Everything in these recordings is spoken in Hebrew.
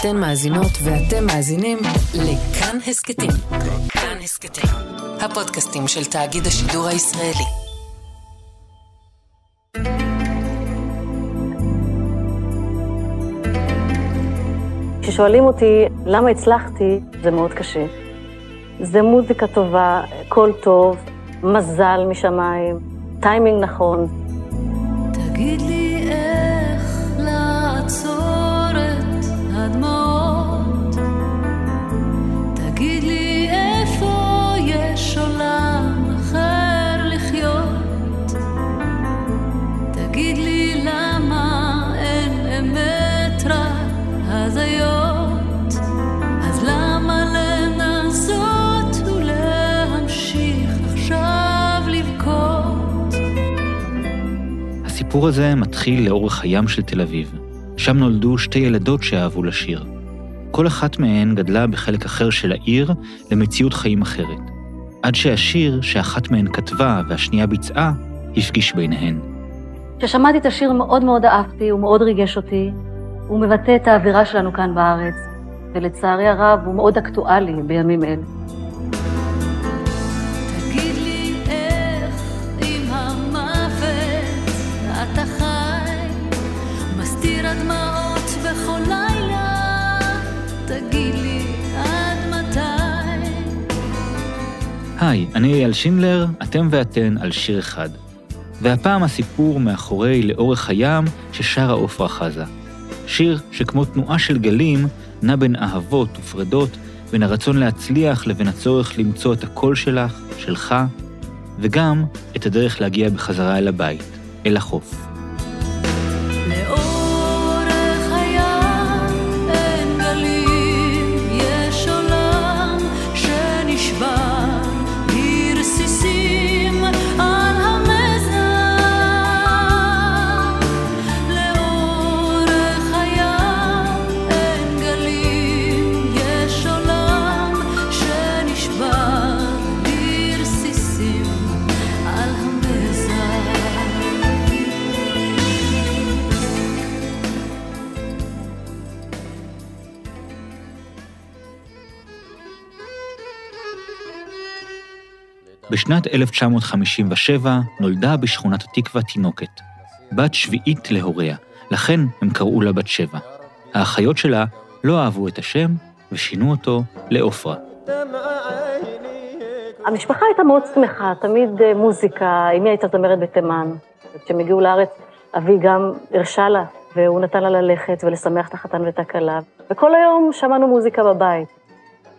אתן מאזינות ואתם מאזינים לכאן הסכתים. כאן הסכתים, הפודקאסטים של תאגיד השידור הישראלי. כששואלים אותי למה הצלחתי, זה מאוד קשה. זה מוזיקה טובה, קול טוב, מזל משמיים, טיימינג נכון. תגיד לי יש עולם לחיות. תגיד לי למה אין. אז למה? הסיפור הזה מתחיל לאורך הים של תל אביב. שם נולדו שתי ילדות שאהבו לשיר. כל אחת מהן גדלה בחלק אחר של העיר למציאות חיים אחרת. עד שהשיר שאחת מהן כתבה והשנייה ביצעה, הפגיש ביניהן. כששמעתי את השיר מאוד מאוד אהבתי, הוא מאוד ריגש אותי. הוא מבטא את האווירה שלנו כאן בארץ, ולצערי הרב הוא מאוד אקטואלי בימים אלה. היי, אני אייל שינדלר, אתם ואתן על שיר אחד. והפעם הסיפור מאחורי לאורך הים ששרה עופרה חזה. שיר שכמו תנועה של גלים, נע בין אהבות ופרדות, בין הרצון להצליח לבין הצורך למצוא את הקול שלך, שלך, וגם את הדרך להגיע בחזרה אל הבית, אל החוף. בשנת 1957 נולדה בשכונת התקווה תינוקת, בת שביעית להוריה, לכן הם קראו לה בת שבע. האחיות שלה לא אהבו את השם ושינו אותו לעופרה. המשפחה הייתה מאוד שמחה, תמיד אה, מוזיקה, אמי הייתה זמרת בתימן. כשהם הגיעו לארץ, אבי גם הרשה לה, והוא נתן לה ללכת ולשמח את החתן ואת הכלה. וכל היום שמענו מוזיקה בבית.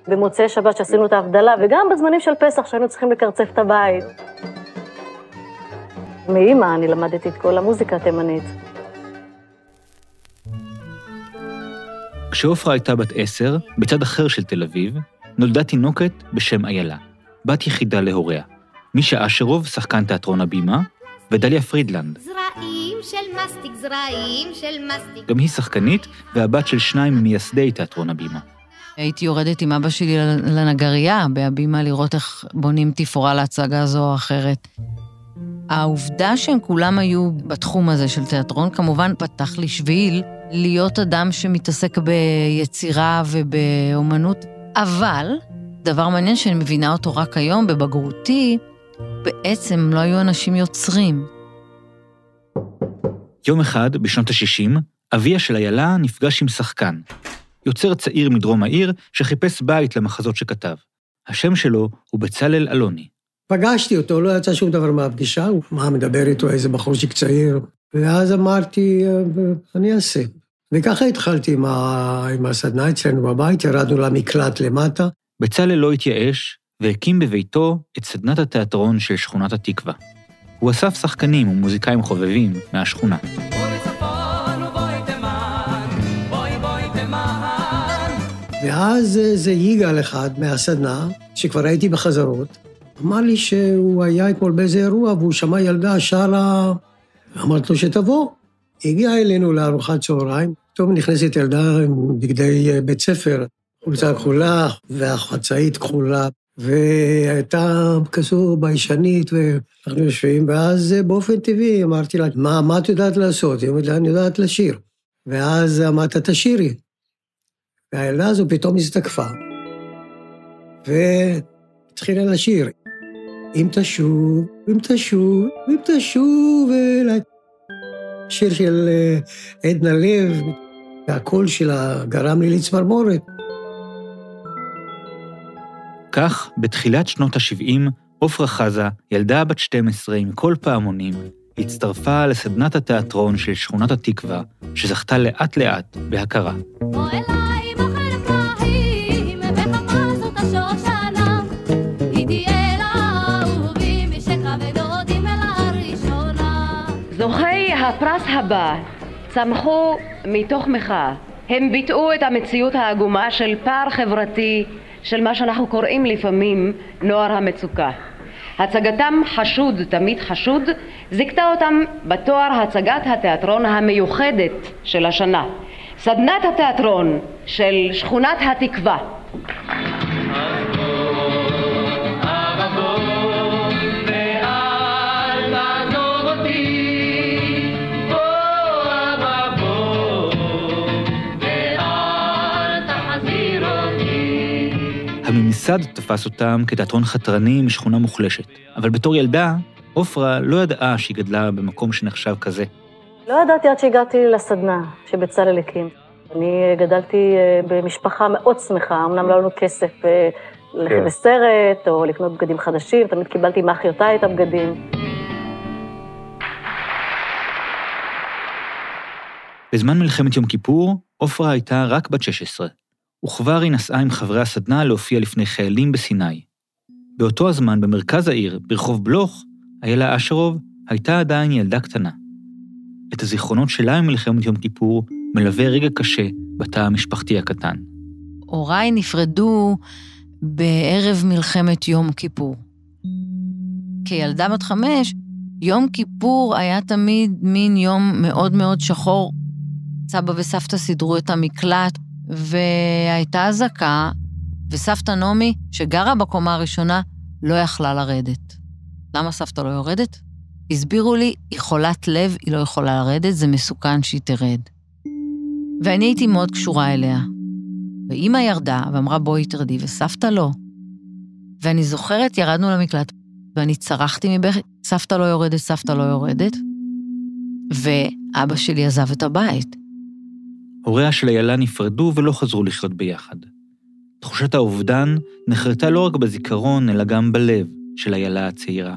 במוצאי שבת שעשינו את ההבדלה, וגם בזמנים של פסח שהיינו צריכים לקרצף את הבית. מאימא אני למדתי את כל המוזיקה התימנית. כשעופרה הייתה בת עשר, בצד אחר של תל אביב, נולדה תינוקת בשם איילה, בת יחידה להוריה. מישה אשרוב, שחקן תיאטרון הבימה, ודליה פרידלנד, זרעים של מסטיק, זרעים של מסטיק. גם היא שחקנית והבת של שניים ממייסדי תיאטרון הבימה. הייתי יורדת עם אבא שלי לנגרייה בהבימה לראות איך בונים תפאורה להצגה זו או אחרת. העובדה שהם כולם היו בתחום הזה של תיאטרון, כמובן פתח לי שביל להיות אדם שמתעסק ביצירה ובאומנות, אבל דבר מעניין שאני מבינה אותו רק היום, בבגרותי, בעצם לא היו אנשים יוצרים. יום אחד, בשנות ה-60, אביה של איילה נפגש עם שחקן, יוצר צעיר מדרום העיר שחיפש בית למחזות שכתב. השם שלו הוא בצלאל אלוני. פגשתי אותו, לא יצא שום דבר מהפגישה, הוא מה מדבר איתו, איזה בחורצ'יק צעיר. ואז אמרתי, "אה, אני אעשה. וככה התחלתי עם, ה... עם הסדנה אצלנו בבית, ירדנו למקלט למטה. בצלאל לא התייאש והקים בביתו את סדנת התיאטרון של שכונת התקווה. הוא אסף שחקנים ומוזיקאים חובבים מהשכונה. ואז איזה יגאל אחד מהסדנה, שכבר הייתי בחזרות, אמר לי שהוא היה אתמול באיזה אירוע והוא שמע ילדה שרה, אמרתי לו שתבוא. הגיע אלינו לארוחת צהריים, פתאום נכנסת ילדה עם בגדי אה, בית ספר, חולצה כחולה והחצאית כחולה, והייתה כזו ביישנית, ואנחנו יושבים, ואז אה, באופן טבעי אמרתי לה, מה, מה את יודעת לעשות? היא אומרת לי, אני יודעת לשיר. ואז אמרת, תשירי. והילדה הזו פתאום הזדקפה, והתחילה לשיר. אם תשוב, אם תשוב, אם תשוב אליי. שיר של אה, עדנה לב, והקול שלה גרם לי לצמרמורת. כך, בתחילת שנות ה-70, עפרה חזה, ילדה בת 12 עם קול פעמונים, הצטרפה לסדנת התיאטרון של שכונת התקווה, שזכתה לאט-לאט בהכרה. בוא הפרס הבא צמחו מתוך מחאה. הם ביטאו את המציאות העגומה של פער חברתי, של מה שאנחנו קוראים לפעמים נוער המצוקה. הצגתם חשוד תמיד חשוד זיכתה אותם בתואר הצגת התיאטרון המיוחדת של השנה. סדנת התיאטרון של שכונת התקווה. הממסד תפס אותם כתיאטרון חתרני משכונה מוחלשת, אבל בתור ילדה, עופרה לא ידעה שהיא גדלה במקום שנחשב כזה. לא ידעתי עד שהגעתי לסדנה שבצלאל הקים. אני גדלתי אה, במשפחה מאוד שמחה, אמנם לא היה לנו כסף אה, ללכת כן. לסרט או לקנות בגדים חדשים, תמיד קיבלתי מאחיותיי את הבגדים. בזמן מלחמת יום כיפור, עופרה הייתה רק בת 16, וכבר היא נסעה עם חברי הסדנה להופיע לפני חיילים בסיני. באותו הזמן, במרכז העיר, ברחוב בלוך, איילה אשרוב הייתה עדיין ילדה קטנה. את הזיכרונות שלה ממלחמת יום כיפור מלווה רגע קשה בתא המשפחתי הקטן. הוריי נפרדו בערב מלחמת יום כיפור. כילדה בת חמש, יום כיפור היה תמיד מין יום מאוד מאוד שחור. סבא וסבתא סידרו את המקלט, והייתה אזעקה, וסבתא נעמי, שגרה בקומה הראשונה, לא יכלה לרדת. למה סבתא לא יורדת? הסבירו לי, היא חולת לב, היא לא יכולה לרדת, זה מסוכן שהיא תרד. ואני הייתי מאוד קשורה אליה. ואימא ירדה ואמרה, בואי תרדי, וסבתא לא. ואני זוכרת, ירדנו למקלט, ואני צרחתי מבכי, סבתא לא יורדת, סבתא לא יורדת, ואבא שלי עזב את הבית. הוריה של איילה נפרדו ולא חזרו לחיות ביחד. תחושת האובדן נחרתה לא רק בזיכרון, אלא גם בלב של איילה הצעירה.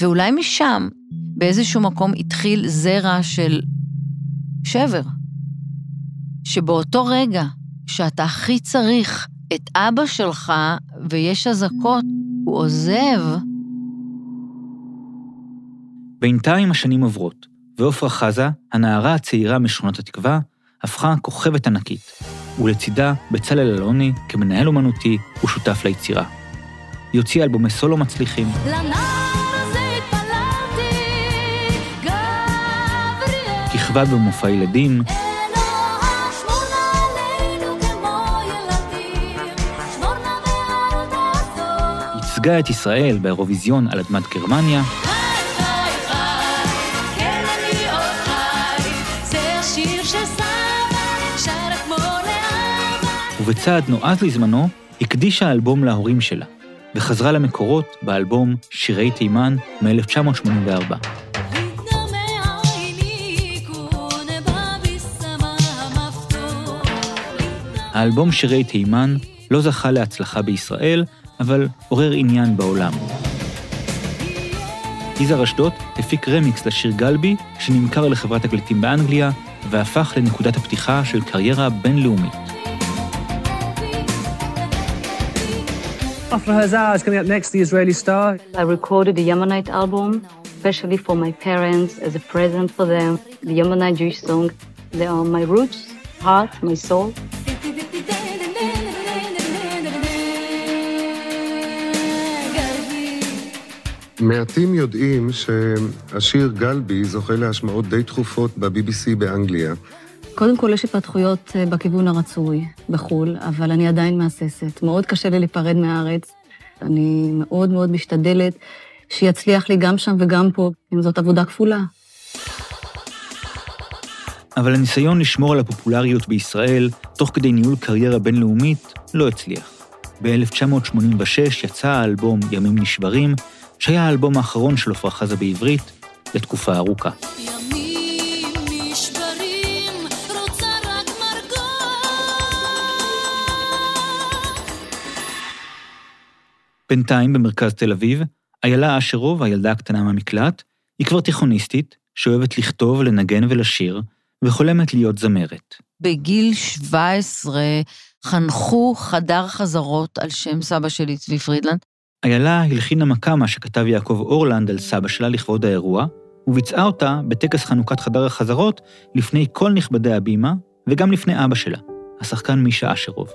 ואולי משם, באיזשהו מקום התחיל זרע של שבר. שבאותו רגע שאתה הכי צריך את אבא שלך ויש אזעקות, הוא עוזב, בינתיים השנים עוברות, ועפרה חזה, הנערה הצעירה משכונת התקווה, הפכה כוכבת ענקית, ולצידה בצלאל אלוני כמנהל אומנותי ושותף ליצירה. היא הוציאה אלבומי סולו מצליחים. כיכבה במופע ילדים. ייצגה את ישראל באירוויזיון על אדמת גרמניה, ובצעד נועז לזמנו, הקדישה האלבום להורים שלה, וחזרה למקורות באלבום שירי תימן מ-1984. להתנמא עיני כון בביסמה המפתור. האלבום שירי תימן לא זכה להצלחה בישראל, אבל עורר עניין בעולם. יזהר אשדוד הפיק רמיקס לשיר גלבי, שנמכר לחברת תקליטים באנגליה, והפך לנקודת הפתיחה של קריירה בינלאומית. Afra Hazar is coming up next, the Israeli star. I recorded the Yemenite album, especially for my parents as a present for them. The Yemenite Jewish song, they are my roots, heart, my soul. מעטים יודעים שהשיר גלבי זוכה להשמעות די תכופות ב-BBC באנגליה. קודם כל, יש התפתחויות אה, בכיוון הרצוי בחו"ל, אבל אני עדיין מהססת. מאוד קשה לי להיפרד מהארץ. אני מאוד מאוד משתדלת שיצליח לי גם שם וגם פה, אם זאת עבודה כפולה. אבל הניסיון לשמור על הפופולריות בישראל, תוך כדי ניהול קריירה בינלאומית, לא הצליח. ב-1986 יצא האלבום ימים נשברים, שהיה האלבום האחרון של עפרה חזה בעברית, לתקופה ארוכה. ימים בינתיים, במרכז תל אביב, איילה אשרוב, הילדה הקטנה מהמקלט, היא כבר תיכוניסטית, שאוהבת לכתוב, לנגן ולשיר, וחולמת להיות זמרת. בגיל 17 חנכו חדר חזרות על שם סבא שלי, צבי פרידלנד. איילה הלחינה מקאמה שכתב יעקב אורלנד על סבא שלה לכבוד האירוע, וביצעה אותה בטקס חנוכת חדר החזרות לפני כל נכבדי הבימה, וגם לפני אבא שלה, השחקן מישה אשרוב.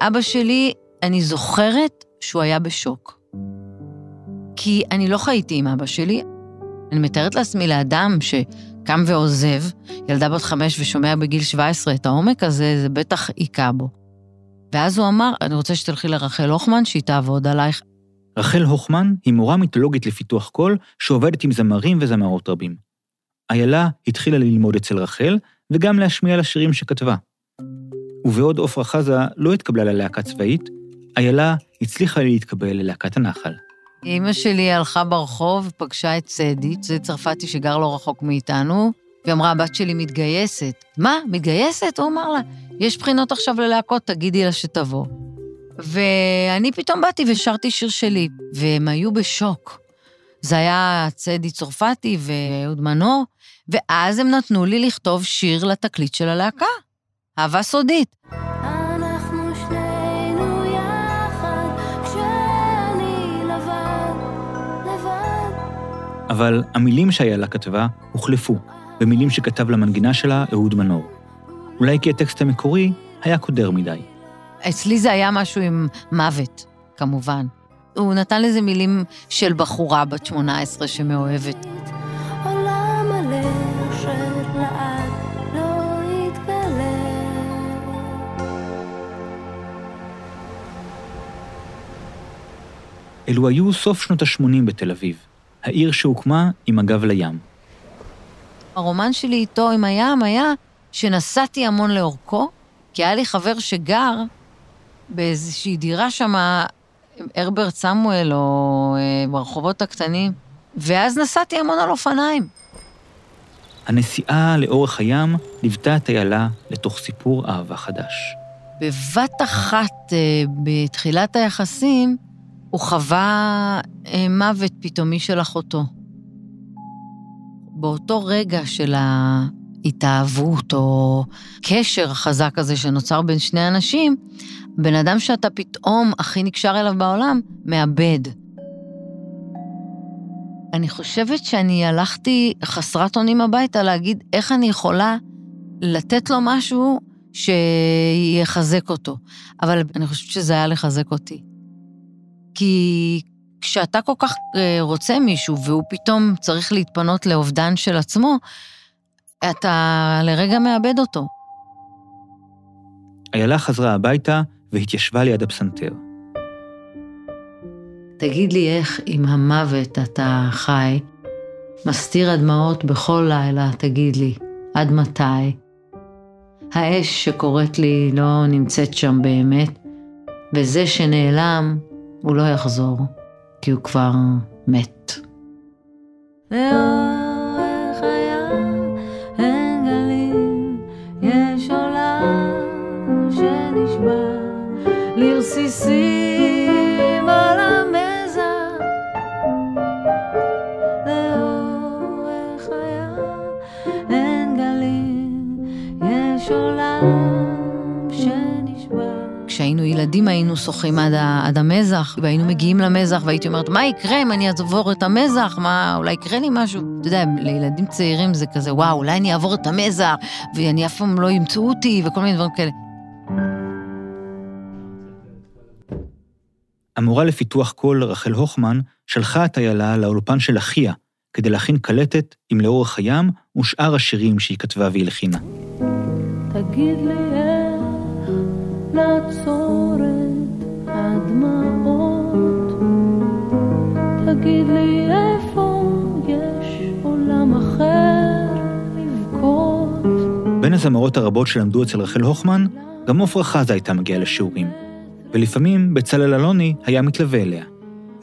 אבא שלי, אני זוכרת שהוא היה בשוק. כי אני לא חייתי עם אבא שלי. אני מתארת לעצמי לאדם שקם ועוזב, ילדה בת חמש ושומע בגיל 17 את העומק הזה, זה בטח היכה בו. ואז הוא אמר, אני רוצה שתלכי לרחל הוכמן, שהיא תעבוד עלייך. רחל הוכמן היא מורה מיתולוגית לפיתוח קול, שעובדת עם זמרים וזמרות רבים. איילה התחילה ללמוד אצל רחל, וגם להשמיע לה שירים שכתבה. ובעוד עפרה חזה לא התקבלה ללהקה צבאית, איילה הצליחה להתקבל ללהקת הנחל. אימא שלי הלכה ברחוב, פגשה את צדי, צדי צרפתי שגר לא רחוק מאיתנו, והיא אמרה, הבת שלי מתגייסת. מה, מתגייסת? הוא אמר לה, יש בחינות עכשיו ללהקות, תגידי לה שתבוא. ואני פתאום באתי ושרתי שיר שלי, והם היו בשוק. זה היה צדי צרפתי ואהוד מנור, ואז הם נתנו לי לכתוב שיר לתקליט של הלהקה. אהבה סודית. אבל המילים שאיילה כתבה הוחלפו במילים שכתב למנגינה שלה אהוד מנור. אולי כי הטקסט המקורי היה קודר מדי. אצלי זה היה משהו עם מוות, כמובן. הוא נתן לזה מילים של בחורה בת 18 שמאוהבת. לא. אלו היו סוף שנות ה-80 בתל אביב, העיר שהוקמה עם הגב לים. הרומן שלי איתו, עם הים, היה שנסעתי המון לאורכו, כי היה לי חבר שגר באיזושהי דירה שם, הרברט סמואל, או אה, ברחובות הקטנים, ואז נסעתי המון על אופניים. הנסיעה לאורך הים ליוותה את איילה לתוך סיפור אהבה חדש. בבת אחת, אה, בתחילת היחסים, הוא חווה אה, מוות פתאומי של אחותו. באותו רגע של ההתאהבות או קשר החזק הזה שנוצר בין שני אנשים, בן אדם שאתה פתאום הכי נקשר אליו בעולם, מאבד. אני חושבת שאני הלכתי חסרת אונים הביתה להגיד איך אני יכולה לתת לו משהו שיחזק אותו. אבל אני חושבת שזה היה לחזק אותי. כי כשאתה כל כך אה, רוצה מישהו והוא פתאום צריך להתפנות לאובדן של עצמו, אתה לרגע מאבד אותו. איילה חזרה הביתה והתיישבה ליד הפסנתר. תגיד לי איך עם המוות אתה חי, מסתיר הדמעות בכל לילה, תגיד לי, עד מתי? האש שקוראת לי לא נמצאת שם באמת, וזה שנעלם, הוא לא יחזור, כי הוא כבר מת. לאורך כשהיינו ילדים היינו שוחים עד, ה- עד המזח, והיינו מגיעים למזח, והייתי אומרת, מה יקרה אם אני אעבור את המזח? מה, אולי יקרה לי משהו? אתה יודע, לילדים צעירים זה כזה, וואו, אולי אני אעבור את המזח, ואני אף פעם לא ימצאו אותי, וכל מיני דברים כאלה. המורה לפיתוח קול, רחל הוכמן, שלחה את איילה לאולפן של אחיה, כדי להכין קלטת עם לאורך הים ושאר השירים שהיא כתבה והלחינה. תגיד לי לעצור את הדמעות. תגיד לי איפה יש עולם אחר לבכות. הזמרות הרבות שלמדו אצל רחל הוכמן, גם עפרה חזה הייתה מגיעה לשיעורים. ולפעמים בצלאל אלוני היה מתלווה אליה.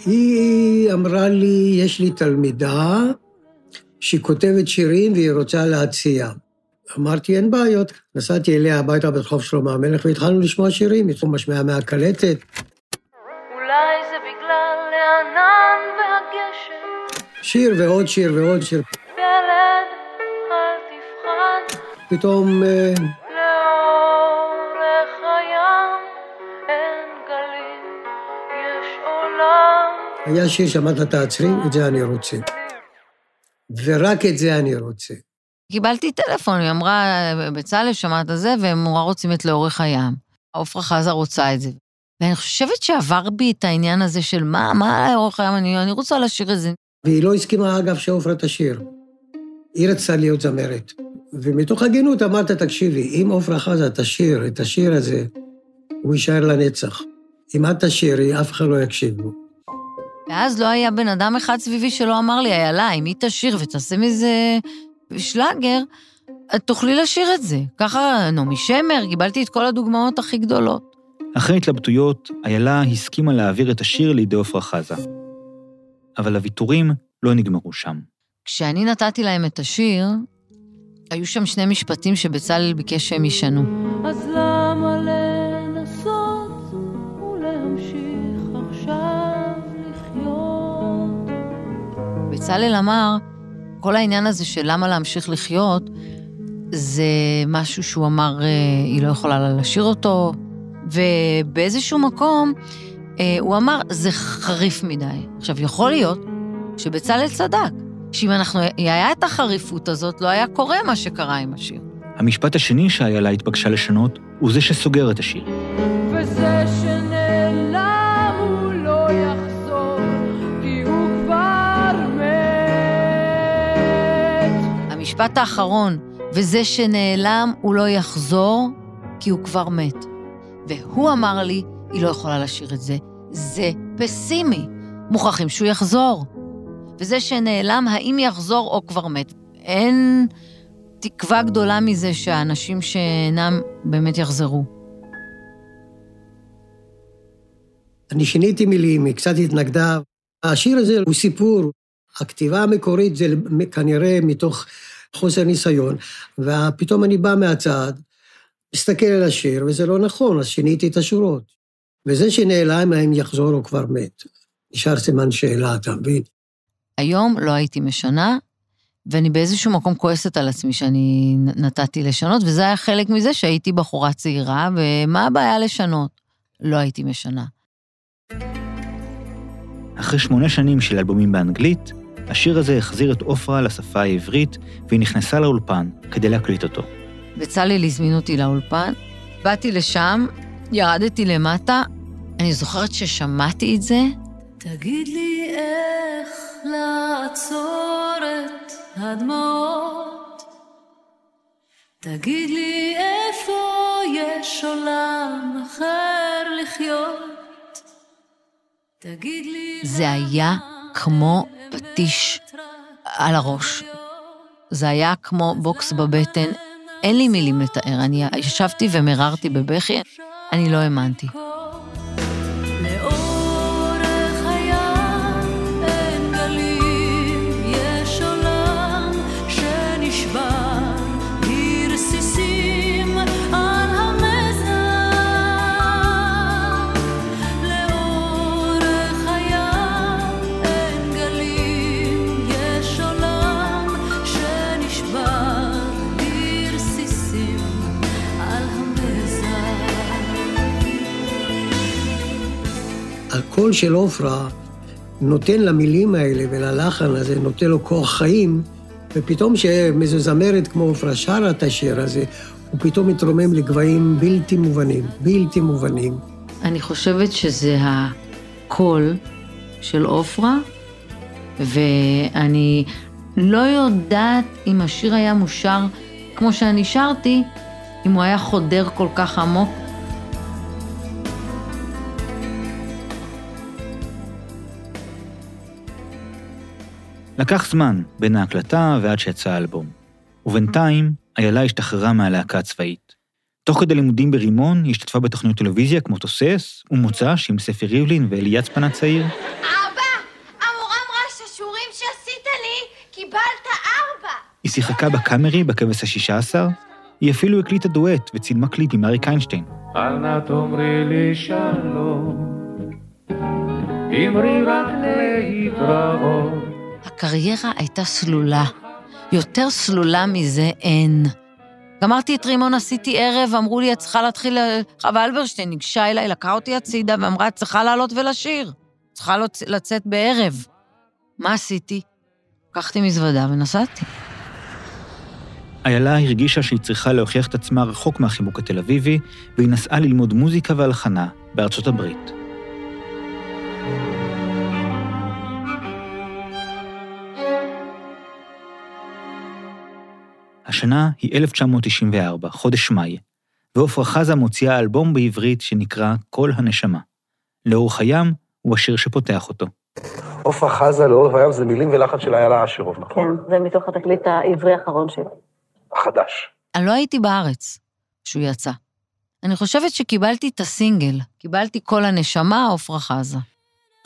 היא אמרה לי, יש לי תלמידה שהיא כותבת שירים והיא רוצה להציע. אמרתי, אין בעיות. נסעתי אליה הביתה ברחוב שלמה המלך והתחלנו לשמוע שירים, התחלנו משמיעה מהקלטת. אולי זה בגלל הענן והגשם, שיר ועוד שיר ועוד שיר. ילד, אל תפחד, פתאום אה, לאורך הים אין גלים, יש עולם. היה שיר שאמרת, תעצרי, את זה אני רוצה. ורק את זה אני רוצה. קיבלתי טלפון, היא אמרה, בצלאל, שמעת זה, והם נורא רוצים את לאורך הים. עפרה חזה רוצה את זה. ואני חושבת שעבר בי את העניין הזה של מה, מה לאורך הים, אני, אני רוצה לשיר את זה. והיא לא הסכימה, אגב, שעופרה תשיר. היא רצתה להיות זמרת. ומתוך הגינות אמרת, תקשיבי, אם עופרה חזה תשיר את השיר הזה, הוא יישאר לנצח. אם את תשירי, אף אחד לא יקשיב לו. ואז לא היה בן אדם אחד סביבי שלא אמר לי, איילה, אם היא תשיר ותעשה מזה שלאגר, את תוכלי לשיר את זה. ככה נעמי שמר, קיבלתי את כל הדוגמאות הכי גדולות. אחרי התלבטויות, איילה הסכימה להעביר את השיר לידי עפרה חזה. אבל הוויתורים לא נגמרו שם. כשאני נתתי להם את השיר, היו שם שני משפטים שבצלאל ביקש שהם ישנו. אז למה לנסות ולהמשיך עכשיו לחיות? בצלאל אמר, כל העניין הזה של למה להמשיך לחיות, זה משהו שהוא אמר, אה, היא לא יכולה לשיר אותו, ובאיזשהו מקום אה, הוא אמר, זה חריף מדי. עכשיו, יכול להיות שבצלאל צדק, שאם אנחנו, היה את החריפות הזאת, לא היה קורה מה שקרה עם השיר. המשפט השני שאיילה התבקשה לשנות הוא זה שסוגר את השיר. וזה שנעלם המשפט האחרון, וזה שנעלם הוא לא יחזור, כי הוא כבר מת. והוא אמר לי, היא לא יכולה לשיר את זה, זה פסימי. מוכרחים שהוא יחזור. וזה שנעלם, האם יחזור או כבר מת. אין תקווה גדולה מזה שהאנשים שאינם באמת יחזרו. אני שיניתי מילים, היא קצת התנגדה. השיר הזה הוא סיפור. הכתיבה המקורית זה כנראה מתוך חוסר ניסיון, ופתאום אני בא מהצד, מסתכל על השיר, וזה לא נכון, אז שיניתי את השורות. וזה שנעלם, האם יחזור או כבר מת. נשאר סימן שאלה, אתה מבין? היום לא הייתי משנה, ואני באיזשהו מקום כועסת על עצמי שאני נתתי לשנות, וזה היה חלק מזה שהייתי בחורה צעירה, ומה הבעיה לשנות? לא הייתי משנה. אחרי שמונה שנים של אלבומים באנגלית, השיר הזה החזיר את עופרה לשפה העברית, והיא נכנסה לאולפן כדי להקליט אותו. בצלאל הזמין אותי לאולפן, באתי לשם, ירדתי למטה, אני זוכרת ששמעתי את זה, תגיד לי איך לעצור את הדמעות. תגיד לי איפה יש עולם אחר לחיות. תגיד לי זה היה כמו פטיש על הראש. זה היה כמו בוקס בבטן, אין לי מילים לתאר. אני ישבתי ומררתי בבכי, אני לא האמנתי. הקול של עופרה נותן למילים האלה וללחן הזה, נותן לו כוח חיים, ופתאום שאיזו זמרת כמו עופרה שרה את השיר הזה, הוא פתאום מתרומם לגבהים בלתי מובנים, בלתי מובנים. אני חושבת שזה הקול של עופרה, ואני לא יודעת אם השיר היה מושר כמו שאני שרתי, אם הוא היה חודר כל כך עמוק. לקח זמן בין ההקלטה ועד שיצא האלבום. ובינתיים, איילה השתחררה מהלהקה הצבאית. תוך כדי לימודים ברימון, היא השתתפה בתוכניות טלוויזיה כמו תוסס ומוצ"ש עם ספי ריבלין ואלי יצפן הצעיר. אבא, המורה אמרה שהשיעורים שעשית לי, קיבלת ארבע. היא שיחקה בקאמרי בכבש השישה עשר, היא אפילו הקליטה דואט וצילמה קליפ עם אריק איינשטיין. אל נא תאמרי לי שלום, אמרי רק להתראות. הקריירה הייתה סלולה. יותר סלולה מזה אין. גמרתי את רימון, עשיתי ערב, אמרו לי, את צריכה להתחיל... חווה אלברשטיין ניגשה אליי, לקחה אותי הצידה ואמרה, את צריכה לעלות ולשיר. צריכה לצ- לצאת בערב. מה עשיתי? לקחתי מזוודה ונסעתי. איילה הרגישה שהיא צריכה להוכיח את עצמה רחוק מהחיבוק התל אביבי, והיא נסעה ללמוד מוזיקה והלחנה בארצות הברית. השנה היא 1994, חודש מאי, ועפרה חזה מוציאה אלבום בעברית שנקרא "כל הנשמה". לאורך הים הוא השיר שפותח אותו. עפרה חזה לאורך הים זה מילים ולחן של איילה אשרוב, נכון? כן, זה מתוך התקליט העברי האחרון שלי. החדש. אני לא הייתי בארץ כשהוא יצא. אני חושבת שקיבלתי את הסינגל, קיבלתי כל הנשמה, עפרה חזה.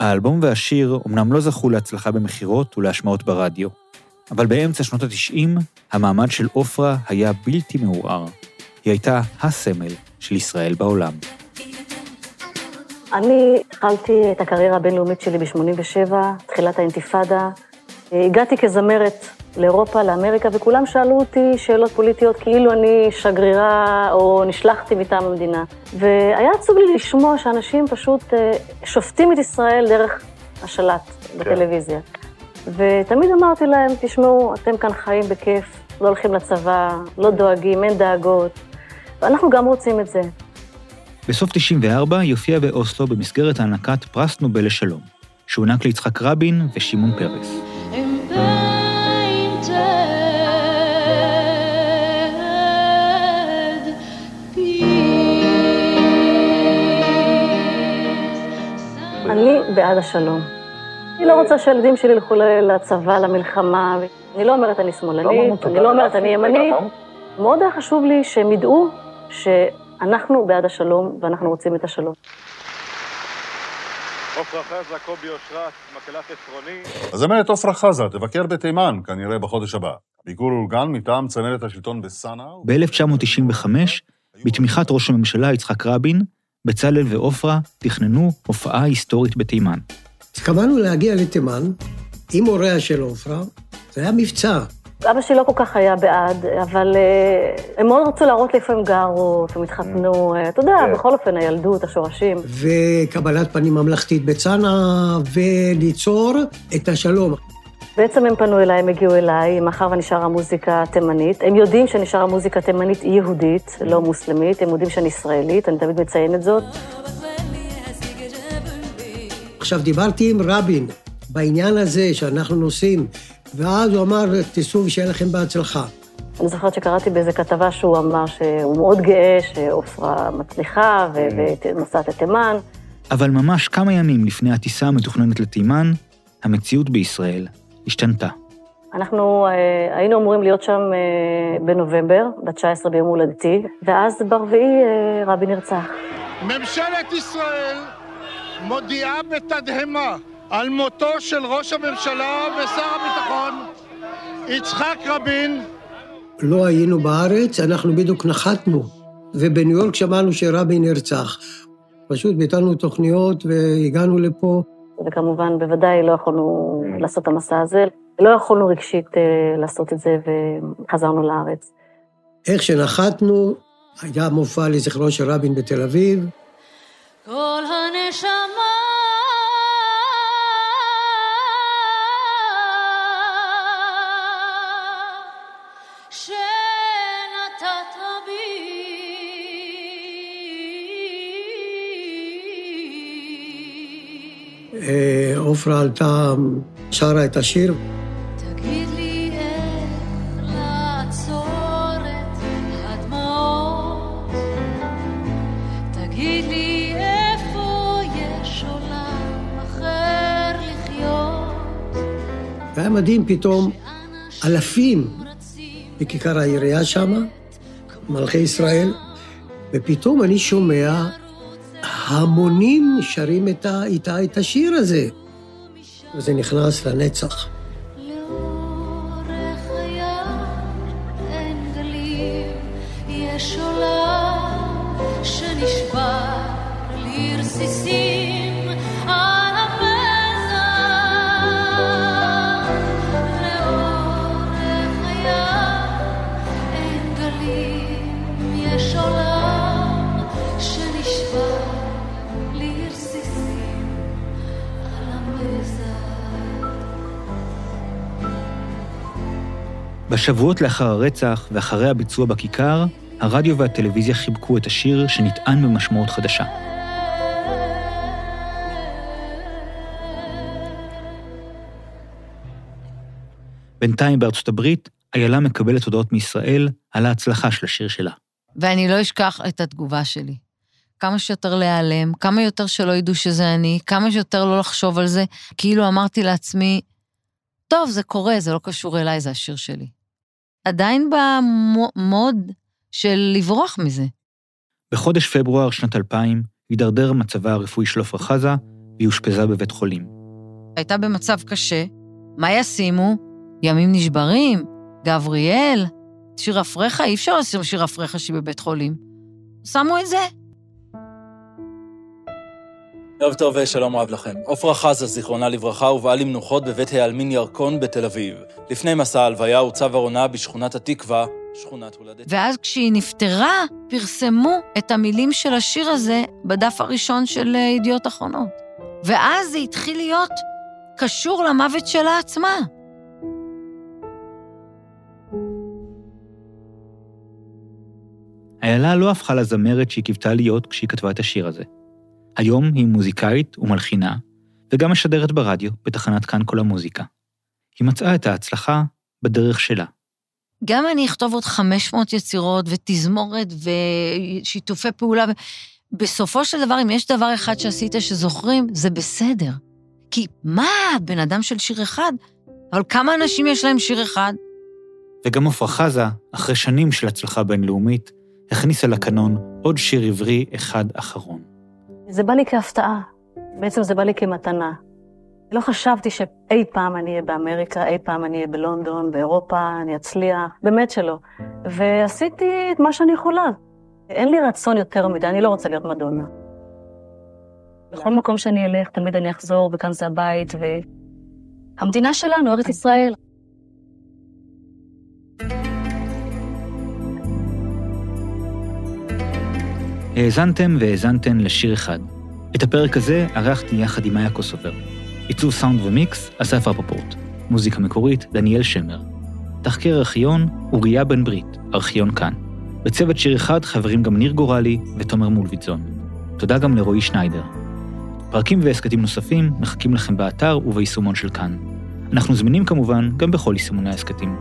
האלבום והשיר אומנם לא זכו להצלחה במכירות ולהשמעות ברדיו, אבל באמצע שנות ה-90, המעמד של עופרה היה בלתי מעורער. היא הייתה הסמל של ישראל בעולם. אני התחלתי את הקריירה הבינלאומית שלי ב-87, תחילת האינתיפאדה. הגעתי כזמרת לאירופה, לאמריקה, וכולם שאלו אותי שאלות פוליטיות כאילו אני שגרירה או נשלחתי מטעם המדינה. והיה עצוב לי לשמוע שאנשים פשוט אה, שופטים את ישראל דרך השלט בטלוויזיה. ותמיד אמרתי להם, תשמעו, אתם כאן חיים בכיף, לא הולכים לצבא, לא דואגים, אין דאגות, ואנחנו גם רוצים את זה. בסוף 94 היא הופיעה באוסלו במסגרת הענקת פרס נובל לשלום, שהוענק ליצחק רבין ושמעון פרס. אני בעד השלום. אני לא רוצה שהילדים שלי ילכו לצבא, למלחמה. אני לא אומרת אני שמאלנית, אני לא אומרת אני ימנית. מאוד היה חשוב לי שהם ידעו שאנחנו בעד השלום ואנחנו רוצים את השלום. עפרה חזה, קובי אושרת, מקהלת עפרוני. הזמרת עפרה חזה תבקר בתימן, כנראה בחודש הבא. ביקור אורגן מטעם צמרת השלטון בסאנה. ב-1995, בתמיכת ראש הממשלה יצחק רבין, בצלאל ועופרה תכננו הופעה היסטורית בתימן. התכוונו להגיע לתימן עם הוריה של עופרה, זה היה מבצע. אבא שלי לא כל כך היה בעד, אבל אה, הם מאוד רצו להראות לי איפה הם גרו, איפה הם התחתנו, אה, אתה יודע, בכל אופן, הילדות, השורשים. וקבלת פנים ממלכתית בצנעא, וליצור את השלום. בעצם הם פנו אליי, הם הגיעו אליי, מאחר ונשארה מוזיקה תימנית. הם יודעים שנשארה מוזיקה תימנית יהודית, לא מוסלמית, הם יודעים שאני ישראלית, אני תמיד מציינת זאת. עכשיו, דיברתי עם רבין בעניין הזה שאנחנו נוסעים, ואז הוא אמר, תיסעו ושיהיה לכם בהצלחה. אני זוכרת שקראתי באיזה כתבה שהוא אמר שהוא מאוד גאה שעופרה מצליחה ו- ונוסעת לתימן. אבל ממש כמה ימים לפני הטיסה המתוכננת לתימן, המציאות בישראל השתנתה. אנחנו אה, היינו אמורים להיות שם אה, בנובמבר, ב-19 ביום הולדתי, ואז ברביעי אה, רבין נרצח. ממשלת ישראל מודיעה בתדהמה על מותו של ראש הממשלה ושר הביטחון יצחק רבין. לא היינו בארץ, אנחנו בדיוק נחתנו, ובניו יורק שמענו שרבין נרצח. פשוט ביטלנו תוכניות והגענו לפה. וכמובן, בוודאי לא יכולנו לעשות את המסע הזה. לא יכולנו רגשית אה, לעשות את זה, וחזרנו לארץ. איך שנחתנו, היה מופע לזכרו של רבין בתל אביב, כל הנשמה. שנתת אה, עופרה עלתה, שרה את השיר, מדהים פתאום, אלפים בכיכר העירייה שם, מלכי ישראל, ופתאום אני שומע המונים שרים את ה, איתה את השיר הזה. וזה נכנס לנצח. בשבועות לאחר הרצח ואחרי הביצוע בכיכר, הרדיו והטלוויזיה חיבקו את השיר שנטען במשמעות חדשה. בינתיים בארצות הברית, איילה מקבלת הודעות מישראל על ההצלחה של השיר שלה. ואני לא אשכח את התגובה שלי. כמה שיותר להיעלם, כמה יותר שלא ידעו שזה אני, כמה שיותר לא לחשוב על זה. כאילו אמרתי לעצמי, טוב, זה קורה, זה לא קשור אליי, זה השיר שלי. עדיין במוד של לברוח מזה. בחודש פברואר שנת 2000 הידרדר מצבה הרפואי של עפרה חזה, והיא אושפזה בבית חולים. הייתה במצב קשה, מה ישימו? ימים נשברים? גבריאל? שיר אפריך? אי אפשר לשים שיר אפריך שהיא בבית חולים. שמו את זה. ערב טוב ושלום רב לכם. עפרה חזה, זיכרונה לברכה, הובאה למנוחות בבית העלמין ירקון בתל אביב. לפני מסע ההלוויה הוצב ארונה בשכונת התקווה, שכונת הולדת. ואז כשהיא נפטרה, פרסמו את המילים של השיר הזה בדף הראשון של אה, ידיעות אחרונות. ואז זה התחיל להיות קשור למוות שלה עצמה. איילה לא הפכה לזמרת שהיא קיוותה להיות כשהיא כתבה את השיר הזה. היום היא מוזיקאית ומלחינה, וגם משדרת ברדיו בתחנת כאן כל המוזיקה. היא מצאה את ההצלחה בדרך שלה. גם אני אכתוב עוד 500 יצירות ותזמורת ושיתופי פעולה. בסופו של דבר, אם יש דבר אחד שעשית שזוכרים, זה בסדר. כי מה, בן אדם של שיר אחד? אבל כמה אנשים יש להם שיר אחד? וגם עפרה חזה, אחרי שנים של הצלחה בינלאומית, הכניסה לקנון עוד שיר עברי אחד אחרון. זה בא לי כהפתעה. בעצם זה בא לי כמתנה. לא חשבתי שאי פעם אני אהיה באמריקה, אי פעם אני אהיה בלונדון, באירופה, אני אצליח, באמת שלא. ועשיתי את מה שאני יכולה. אין לי רצון יותר מדי, אני לא רוצה להיות מדונה. בכל מקום שאני אלך, תמיד אני אחזור, וכאן זה הבית, והמדינה שלנו, ארץ ישראל. האזנתם והאזנתן לשיר אחד. את הפרק הזה ערכתי יחד עם מאיה קוסובר. עיצוב סאונד ומיקס, אסף רפפורט. מוזיקה מקורית, דניאל שמר. תחקיר ארכיון, אוריה בן ברית, ארכיון כאן. בצוות שיר אחד חברים גם ניר גורלי ותומר מולביטזון. תודה גם לרועי שניידר. פרקים והסכתים נוספים מחכים לכם באתר וביישומון של כאן. אנחנו זמינים כמובן גם בכל יישומוני ההסכתים.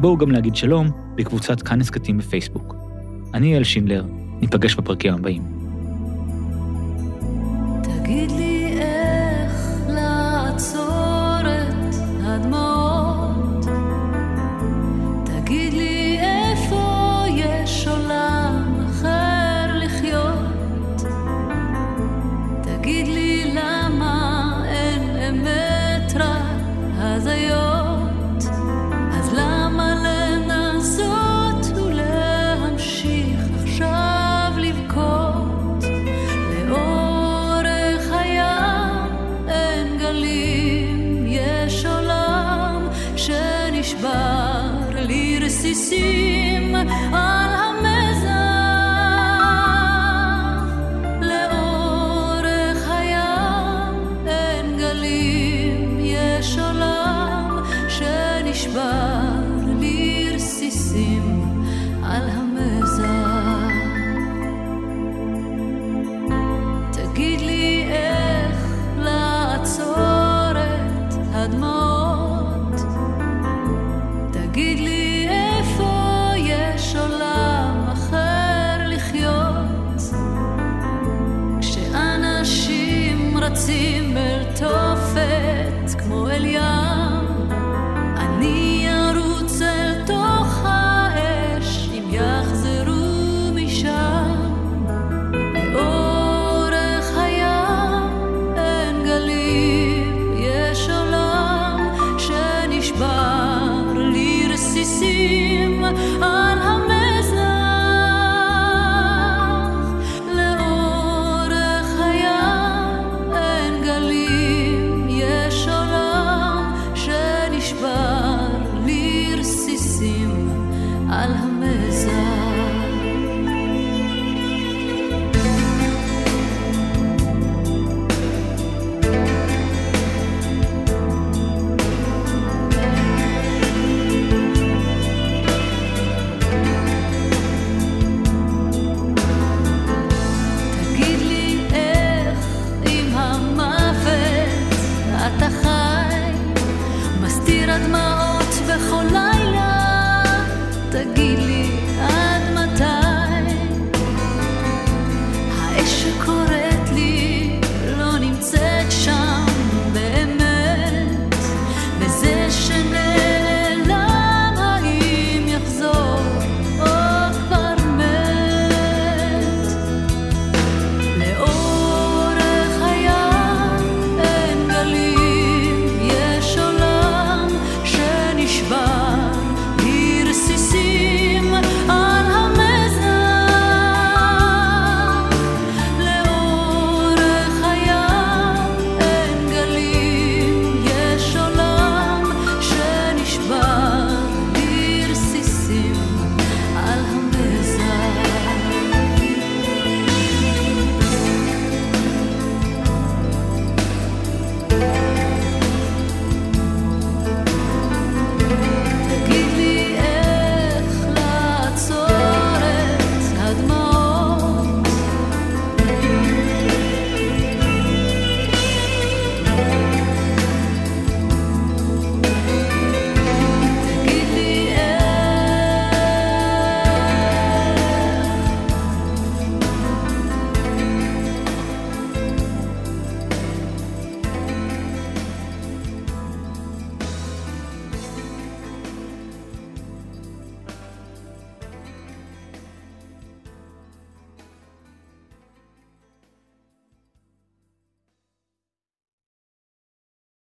בואו גם להגיד שלום בקבוצת כאן הסכתים בפייסבוק. אני אל שינדלר, ניפגש בפרקים הבאים. תגיד לי